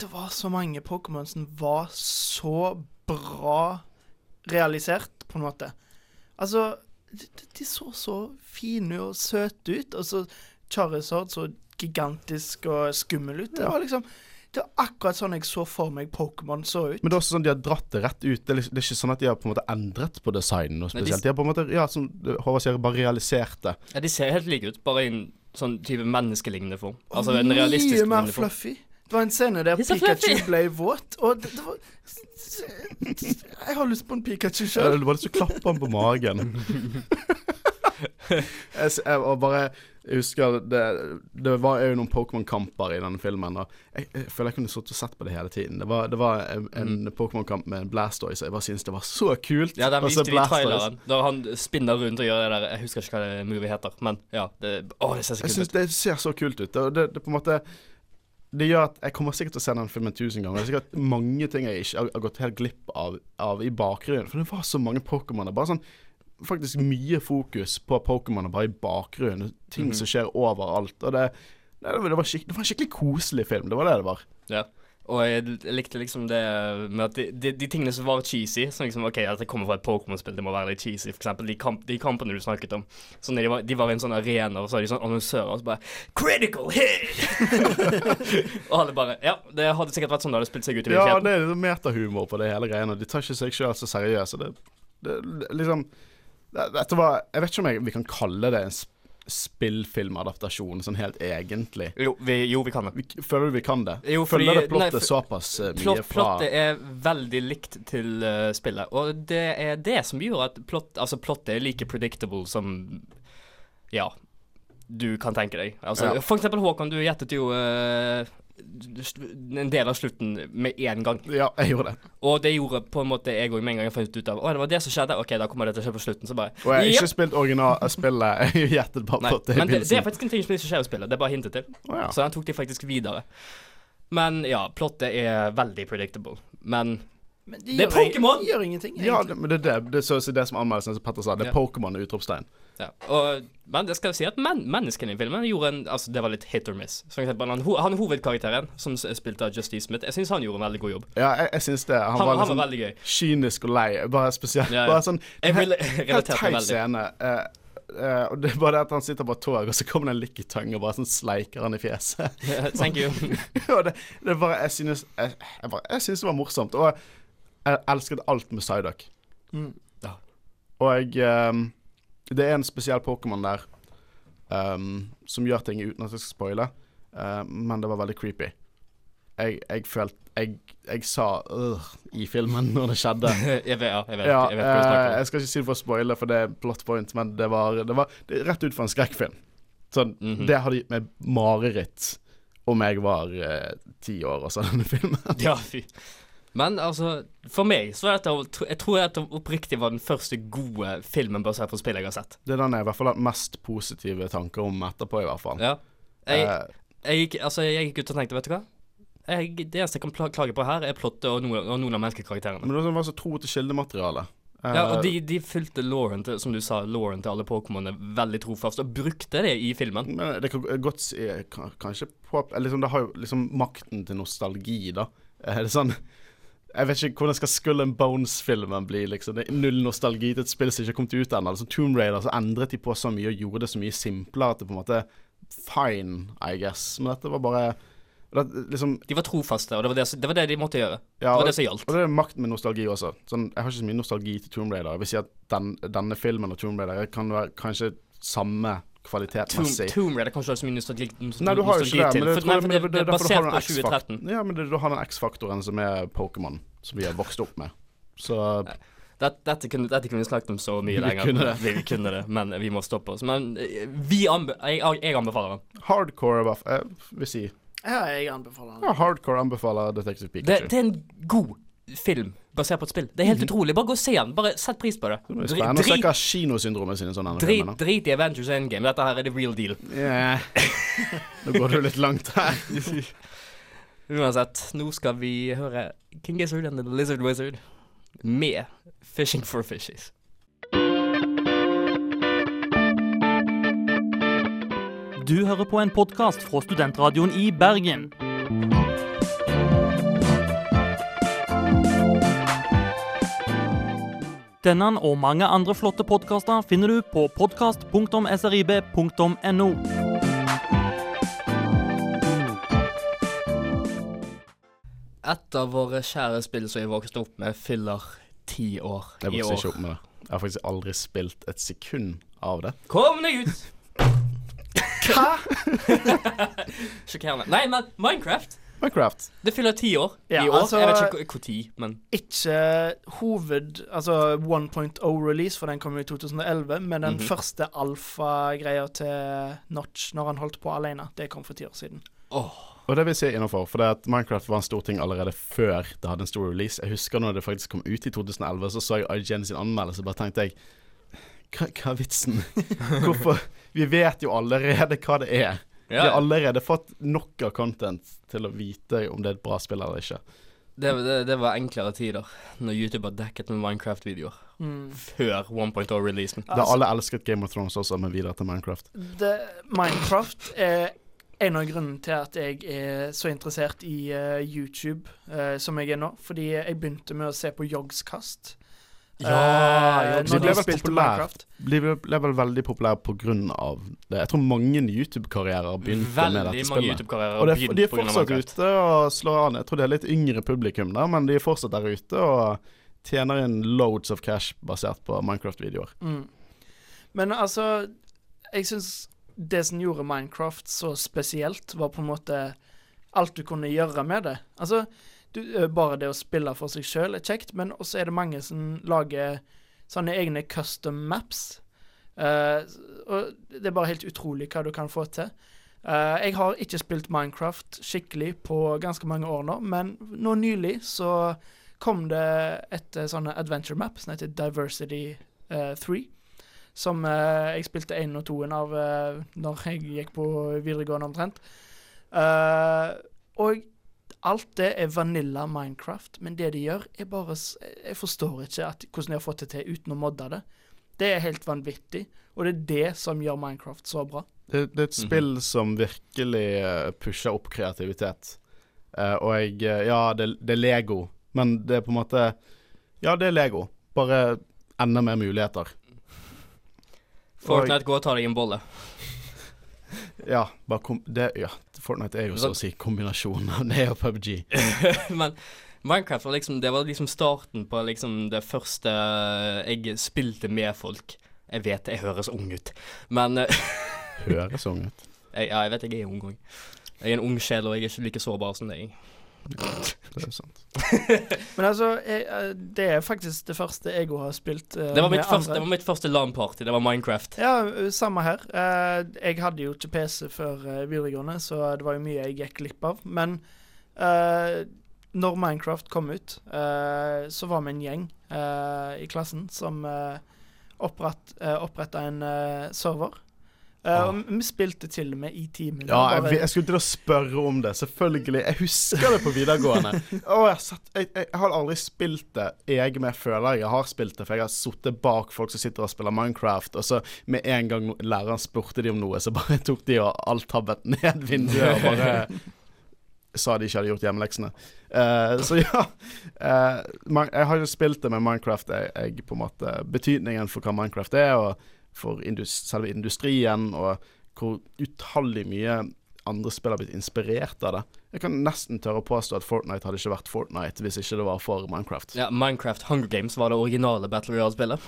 det var så mange Pokémon som var så bra realisert, på en måte. Altså, de, de så så fine og søte ut, og så Charizard så gigantisk og skummel ut. Det var liksom Det er akkurat sånn jeg så for meg Pokémon så ut. Men det er også sånn de har dratt det rett ut. Det er, liksom, det er ikke sånn at de har på en måte endret på designen noe Nei, de- De har på en måte, ja, som Håvard sier, bare realisert det. Ja, de ser helt like ut, bare i en sånn type menneskelignende form. Altså en realistisk Mye mer fluffy. Det var en scene der er Pikachu ble våt, og det, det var Jeg har lyst på en Pikachu Ja, sjøl. bare var lyst til å klappe han på magen. jeg, jeg, og bare jeg husker det, det var jo noen Pokémon-kamper i denne filmen. Og jeg, jeg føler jeg kunne sittet og sett på det hele tiden. Det var, det var en, en Pokémon-kamp med en Blastoise. Jeg bare syntes det var så kult. Mm. Ja, den viste vi i traileren. Der han spinner rundt og gjør det der Jeg husker ikke hva det movie heter, men ja. Det, å, det ser så Jeg ut. Jeg ut. det ser så kult ut. Og det, det på en måte Det gjør at jeg kommer sikkert til å se den filmen tusen ganger. Det er sikkert mange ting jeg ikke har, har gått helt glipp av, av i bakgrunnen. For det var så mange Pokémoner. Bare sånn Faktisk mye fokus på Pokémoner bare i bakgrunnen. Ting Mhm. som skjer overalt. Og det, det, det, var det var en skikkelig koselig film. Det var det det var. Ja. Og jeg likte liksom det med at de, de, de tingene som var cheesy Som liksom, OK, at det kommer fra et Pokémon-spill, det må være litt cheesy. For eksempel de, kamp, de kampene du snakket om. Sånn, de var, de var i en sånn arena, og så hadde de sånn annonsører, og så bare Critical hit! og alle bare Ja, det hadde sikkert vært sånn det hadde spilt seg ut i Ja, det er metahumor på det hele greiene. De tar ikke seg sjøl så seriøst. Det, det, det liksom Dette var Jeg vet ikke om jeg, vi kan kalle det en sp spillfilmadaptasjon, sånn helt egentlig. Jo, vi, jo, vi kan det. Vi, føler du vi kan det? Jo, fordi- føler det plottet nei, for- såpass eh, mye Plott, fra plottet er veldig likt til uh, spillet, og det er det som gjør at plott, altså plottet er like predictable som Ja, du kan tenke deg. Altså, Ja. For eksempel Håkon, du gjettet jo eh, en del av slutten med én gang. Ja, jeg gjorde det. Og det gjorde på en måte jeg òg med en gang jeg fant ut av Å, det var det som skjedde. OK, da kommer det til å skje på slutten. Så bare Og jeg har ikke spilt originalspillet. Jeg gjettet bare Nei, det men det, det er faktisk en ting som ikke skjer i spillet. Det er bare hintet til. Oh, ja. Så den tok de faktisk videre. Men ja, plottet er veldig predictable. Men Men de Det er Pokémon! de gjør ingenting, Ja, det, men det er det, det, så, så det som anmeldelsen som Petter sa. Det er Ja. Pokémon og utropstegn. Ja, og, men det skal jeg si at men, menneskene i filmen gjorde en Altså, det var litt hit or miss. For eksempel han, han hovedkarakteren, som spilte av Justice Smith, jeg syns han gjorde en veldig god jobb. Ja, jeg, jeg syns det. Han, Han, var han var liksom veldig gøy. kynisk og lei. Bare spesielt. Ja, ja. Bare sånn Jeg helt- vil- Helt meg veldig. scene. Uh, Uh, og det er bare det at han sitter på et tog, og så kommer det en likketang og bare sånn sleiker han i fjeset. Thank you. og det, det bare Jeg synes Jeg, jeg, bare, jeg synes det var morsomt. Og jeg elsket alt med Psyduck. Mm. Ja. Og jeg ehm, Det er en spesiell Pokémon der um, som gjør ting uten at jeg skal spoile, uh, men det var veldig creepy. Jeg, jeg følte jeg, jeg sa øh i filmen når det skjedde. jeg vet, ja, jeg vet, Ja, jeg vet hva du eh, snakker om. jeg skal ikke si det for å spoile, for det er plot point, men det var, det var det rett ut fra en skrekkfilm. Sånn, Mhm. Det hadde gitt meg mareritt om jeg var eh, ti år og så denne filmen. Ja, fy. Men altså, for meg så er dette Jeg tror dette oppriktig var den første gode filmen basert på spill jeg har sett. Det er den jeg i hvert fall har mest positive tanker om etterpå, i hvert fall. Ja. Jeg, Eh, jeg, gikk, altså, jeg gikk ut og tenkte, vet du hva? jeg, det eneste jeg kan klage på her, er plottet og noen, og noen av menneskekarakterene. Men det var sånn- så tro til kildematerialet. Ja, og Eh, de, de fulgte Lauren til, som du sa, Lauren til alle Pokémonene veldig trofast, og brukte det i filmen. Men det kan godt si Kanskje på liksom, Det har jo liksom makten til nostalgi, da. Er det sånn Jeg vet ikke hvordan skal Skull and Bones-filmen bli, liksom. Det er null nostalgi til et spill som ikke har kommet ut ennå. Altså, Tomb Raider så endret de på så mye og gjorde det så mye simplere at det på en måte Fine, I guess. Men dette var bare det, liksom, De var trofaste, og det var det, det var det de måtte gjøre. ja, det var det som gjaldt. Og det er makt med nostalgi også. Sånn, jeg har ikke så mye nostalgi til Tomb Raider. Jeg vil si at den, denne filmen og Tomb Raider kan være kanskje samme Tomb, kvalitetsmessig. Tomb Raider kan ikke ha så mye nostalgi, Nei, du har jo ikke det, men det, For, nei, for det, det, det er derfor du har basert den på 2013. Ja, men det, du har den X-faktoren som er Pokémon, som vi har vokst opp med. Så dette, dette, kunne, dette kunne vi snakket om så mye lenger. Vi kunne det. Vi, vi kunne det, men vi må stoppe oss. Men eh, vi anbe jeg, jeg anbefaler den. hardcore buff, jeg vil si Ja, jeg anbefaler den. ja, Hardcore anbefaler Detective Det, Pikachu. det er en god film basert på et spill. Det er helt utrolig. Bare gå og se den. Bare sett pris på det. Det spennende å se hva kinosyndromet sine sånne drit, filmer. drit i Avengers Endgame. Dette her er the real deal. Yeah. Nå går du litt langt her. Uansett, nå skal vi høre King Gizzard and the Lizard Wizard med Fishing for Fishes. Du hører på en podkast fra Studentradioen i Bergen. Denne og mange andre flotte podkaster finner du på podkast.srib.no. Et av våre kjære spill som jeg vokste opp med, fyller ti år i år. Jeg vokste ikke opp med det. Jeg har faktisk aldri spilt et sekund av det. Kom deg ut! Hva? Sjokkerende. Nei, men Minecraft, Minecraft. det fyller ti år Ja, i år. altså- jeg vet ikke når, men Ikke hoved... Altså 1.0-release, for den kom jo i 2011, men den Mhm. første alfa-greia til Notch når han holdt på alene, det kom for ti år siden. Og det vil jeg si innafor, for det at Minecraft var en stor ting allerede før det hadde en stor release. Jeg husker når det faktisk kom ut i 2011, så så jeg IGN sin anmeldelse, bare tenkte jeg hva, hva er vitsen? Hvorfor? Vi vet jo allerede hva det er. Vi har allerede fått nok av content til å vite om det er et bra spill eller ikke. det, det, det var enklere tider når YouTube var dekket med Minecraft-videoer. Mm. Før 1.0-releasen. Det har alle elsket Game of Thrones også, men videre til Minecraft. Det, Minecraft er en av grunnene til at jeg er så interessert i uh, YouTube uh, som jeg er nå. Fordi jeg begynte med å se på Yogscast. Ja, ja, Yogscast. Når ble de vel spilte populært. Ble, vel veldig populære av det. Jeg tror mange YouTube-karrierer begynte med Veldig dette mange spillet. Og det, de er fortsatt ute og slår an. Jeg tror det er litt yngre publikum der, men de er fortsatt der ute og tjener inn loads of cash basert på Minecraft-videoer. Mm. Men altså Jeg syns det som gjorde Minecraft så spesielt, var på en måte alt du kunne gjøre med det. Altså, du, bare det å spille for seg sjøl er kjekt, men også er det mange som lager sånne egne custom maps. Uh, og det er bare helt utrolig hva du kan få til. Uh, jeg har ikke spilt Minecraft skikkelig på ganske mange år nå, men nå nylig så kom det et sånn adventure map som heter Diversity uh, 3. Som jeg spilte én og toen av uh, når jeg gikk på videregående omtrent. Og alt det er vanilla Minecraft, men det de gjør, er bare Jeg forstår ikke at, hvordan de har fått det til uten å modde det. Det er helt vanvittig, og det er det som gjør Minecraft så bra. Det, det er et Mhm. spill som virkelig eh, pusher opp kreativitet. Uh, og jeg eh, Ja, det, det er Lego, men det er på en måte Ja, det er Lego, bare enda mer muligheter. Fortnite, gå og ta deg en bolle. Ja, det, ja, Fortnite er jo så å si kombinasjonen av det og PubG. Men Minecraft var liksom Det var liksom starten på liksom det første jeg spilte med folk. Jeg vet jeg høres ung ut, men eh, Høres ung ut. jeg, Ja, jeg vet jeg er ung òg. Jeg er en ung sjel, og jeg er ikke like sårbar som deg. Det er sant. Men altså, jeg, eh, det er faktisk det første jeg har spilt. Uh, Det var første, andre. det var mitt første LAN-party. Det var Minecraft. Ja, samme her. Uh, jeg hadde jo ikke PC før uh, videregående, så det var jo mye jeg gikk glipp av. Men eh, når Minecraft kom ut, eh, så var vi en gjeng eh, i klassen som uh, opprett, eh, oppretta en eh, server. Eh, ah. vi spilte til og med i timen. Ja, jeg, jeg skulle til å spørre om det. Selvfølgelig. Jeg husker det på videregående. oh, jeg, satt, jeg, jeg, har aldri spilt det. Jeg med føler jeg har spilt det, for jeg har sittet bak folk som sitter og spiller Minecraft, og så med en gang læreren spurte de om noe, så bare tok de og alt tabbet ned vinduet og bare sa de ikke hadde gjort hjemmeleksene. Uh, så ja. Uh, man, jeg har jo spilt det med Minecraft. Jeg på en måte Betydningen for hva Minecraft er, og for indus selve industrien, og hvor utallig mye andre spill har blitt inspirert av det. Jeg kan nesten tørre å påstå at Fortnite hadde ikke vært Fortnite hvis ikke det var for Minecraft. Ja, Minecraft Hunger Games var det originale Battle Royale-spillet.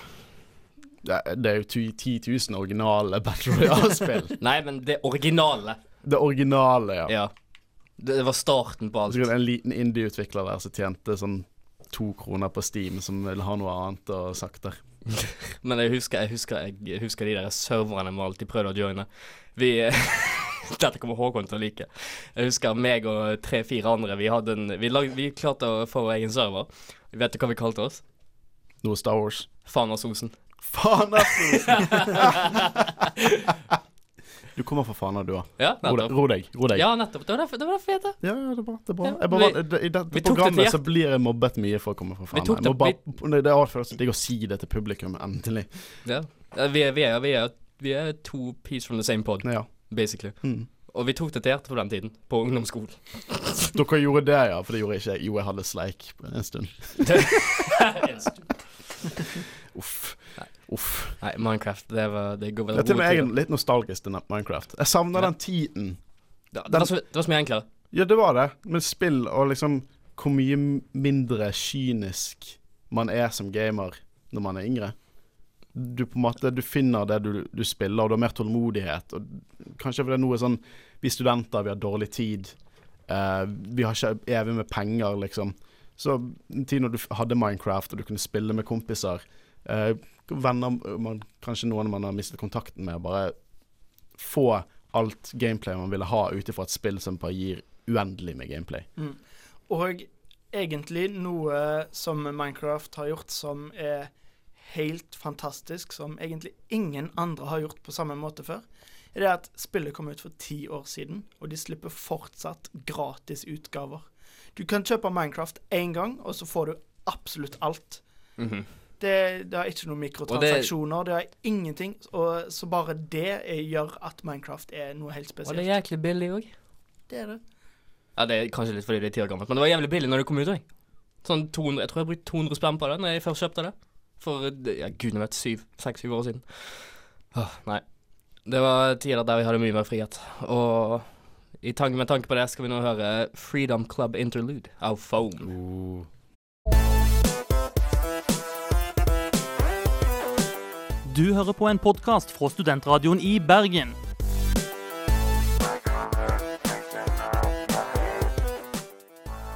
Det, det er jo 10 000 originale Battle Royale-spill. Nei, men det originale. det originale, ja. Ja. Det, det var starten på alt. Så en liten indie-utvikler der som tjente sånn to kroner på Steam, som ville ha noe annet å sagt der. Men jeg husker, jeg husker, jeg husker de der serverne vi alltid prøvde å joine. Vi Dette kommer Håkon til å like. Jeg husker meg og tre-fire andre. Vi, hadde en, vi, lag, vi klarte å få vår egen server. Vet du hva vi kalte oss? Noe Star Wars. Fanasosen. Fanasosen! du kommer for faen av du òg. Ja, Ro, ro deg. Ro deg. Ja, nettopp. Det var derfor det var derfor jeg het det. Ja, ja, det er bra. Det er bra. Jeg bare, vi- det- I dette programmet det så blir jeg mobbet mye for å komme for Vi Fana. tok det- bare, det er så digg å si det til publikum, endelig. Ja. Vi, er, vi, er, vi, er, vi er to piece from the same pod, Ja. basically. Mm. Og vi tok det til hjertet på den tiden, på ungdomsskolen. Dere gjorde det, ja, for det gjorde ikke jeg. Jo, jeg hadde sleik en stund. en stund. Uff. Uff. Nei, Minecraft, det var det går vel Det er til og med jeg er litt nostalgisk til Minecraft. Jeg savner Ja. den tiden. tider. det, var så, det var så mye enklere. Ja, det var det. Med spill og liksom hvor mye mindre kynisk man er som gamer når man er yngre. Du på en måte Du finner det du, du spiller, og du har mer tålmodighet. Og kanskje fordi er er sånn Vi studenter, vi har dårlig tid. Uh, vi har ikke evig med penger, liksom. Så en tid når du hadde Minecraft, og du kunne spille med kompiser eh, Venner man, Kanskje noen man har mistet kontakten med. Bare få alt gameplay man ville ha ut ifra et spill som bare gir uendelig med gameplay. Mm. Og egentlig noe som Minecraft har gjort som er helt fantastisk, som egentlig ingen andre har gjort på samme måte før, er det at spillet kom ut for ti år siden, og de slipper fortsatt gratis utgaver. Du kan kjøpe Minecraft én gang, og så får du absolutt alt. Mhm. Det, det har ikke noen mikrotransaksjoner, det, har ingenting. Og, så bare det gjør at Minecraft er noe helt spesielt. Og det er jæklig billig òg. Det er det. Ja, det er kanskje litt fordi det er ti år gammelt, men det var jævlig billig når det kom ut òg. Sånn 200, jeg tror jeg brukte 200 spenn på det Når jeg først kjøpte det. For ja, gudene vet, syv, seks-syv år siden. Åh, nei. Det var tider der vi hadde mye mer frihet. Og i tanke, med tanke på det skal vi nå høre Freedom Club Interlude av Foam. Du hører på en podkast fra Studentradioen i Bergen.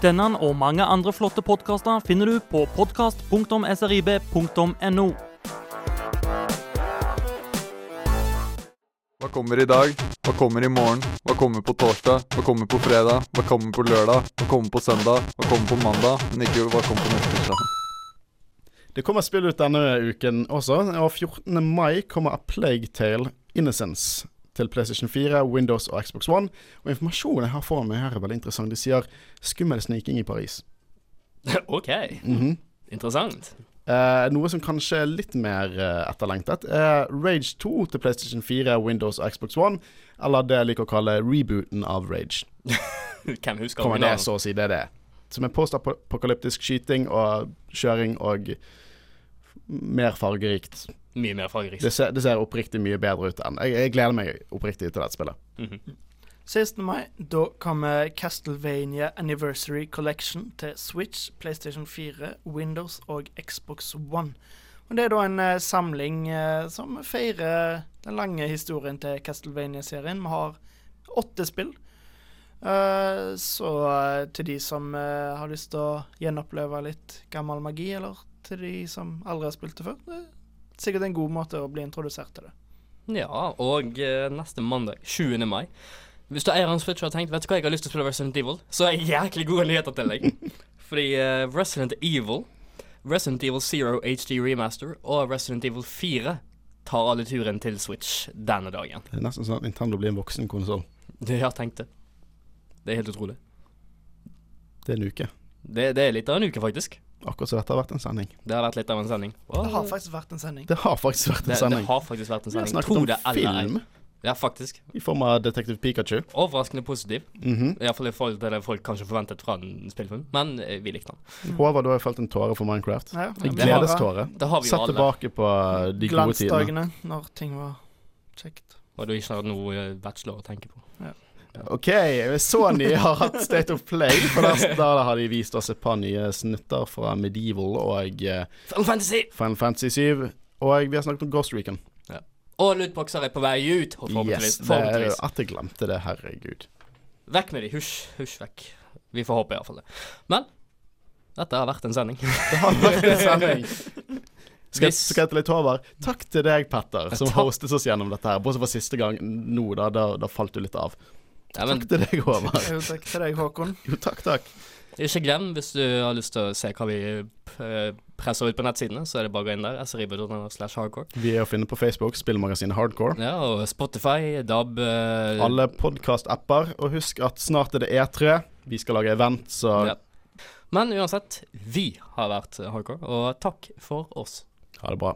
Denne og mange andre flotte podkaster finner du på podkast.srib.no. Hva kommer i dag? Hva kommer i morgen? Hva kommer på torsdag? Hva kommer på fredag? Hva kommer på lørdag? Hva kommer på søndag? Hva kommer på mandag? Men ikke hva kommer på neste tirsdag. Det kommer spill ut denne uken også, og 14. mai kommer A Plague Tale Innocence til PlayStation 4, Windows og Xbox One. Og informasjonen jeg har foran meg her er veldig interessant. De sier 'skummel sniking i Paris'. OK. Mhm. Interessant. Eh, noe som kanskje er litt mer eh, etterlengtet, er Rage 2 til PlayStation 4, Windows og Xbox One. Eller det jeg liker å kalle rebooten av Rage. Hvem husker Kommer det så å si det er det. Som er postapokalyptisk skyting og kjøring og mer fargerikt. Mye mer fargerikt. Det ser, det ser oppriktig mye bedre ut enn Jeg, jeg gleder meg oppriktig til dette spillet. Mhm. 16. mai, da kommer Castlevania Anniversary Collection til Switch, PlayStation 4, Windows og Xbox One. Og Det er da en eh, samling eh, som feirer den lange historien til Castlevania-serien. Vi har åtte spill. Uh, så uh, til de som uh, har lyst til å gjenoppleve litt gammel magi, eller til de som aldri har spilt det før, det er sikkert en god måte å bli introdusert til det. Ja, og eh, neste mandag, 20. mai Hvis du eier en Switch og har tenkt Vet du hva, jeg har lyst til å spille Resident Evil, så er jeg jæklig gode nyheter til deg. Fordi eh, Resident Evil, Resident Evil Zero HD Remaster og Resident Evil 4 tar alle turen til Switch denne dagen. Det er nesten sånn at Nintendo blir en voksen konsoll. Det jeg tenkt det. Det er helt utrolig. Det er en uke. Det, det er litt av en uke, faktisk. Akkurat som dette har vært en sending. Det har vært litt av en sending. Det har faktisk vært en sending. Det har faktisk vært en Det, det har faktisk vært en Vi har sending. snakket om film Ja, faktisk. i form av Detektiv Pikachu. Overraskende positiv. Mhm. Iallfall i forhold til det folk kanskje forventet fra en spillfilm. Men eh, vi likte den. Håvard, du har jo felt en tåre for Minecraft. Ja, En det gledeståre. Det har vi jo Sett tilbake på uh, de gode tidene. Glansdagene, når ting var kjekt. Og du ikke har noe eh, bachelor å tenke på. OK, Sony har hatt State of Play. For der, der har de vist oss et par nye snutter fra Medieval og uh, Final Fantasy! Final Fantasy 7. Og vi har snakket om Ghost Recon. Og lootboxer er på vei ut, forhåpentligvis. Yes, det er at jeg glemte det, herregud. Vekk med de. Husj, husj vekk. Vi får håpe iallfall det. Men dette har vært en sending. Det har vært en sending. Skal, Hvis- skal jeg til litt over? Takk til deg, Petter, som hostet oss gjennom dette her. Bortsett fra siste gang nå, da, da, da falt du litt av. Ja, men Takk til deg, Håvard. Jo, takk til deg, Håkon. Jo, takk, takk. ikke glem, hvis du har lyst til å se hva vi eh, presser ut på nettsidene, så er det bare å gå inn der. srib.no slash hardcore. Vi er å finne på Facebook, spillmagasinet Hardcore. Ja, og Spotify, DAB eh, Alle podkast-apper. Og husk at snart er det E3. Vi skal lage event, så Ja. Men uansett, vi har vært hardcore, og takk for oss. ha det bra.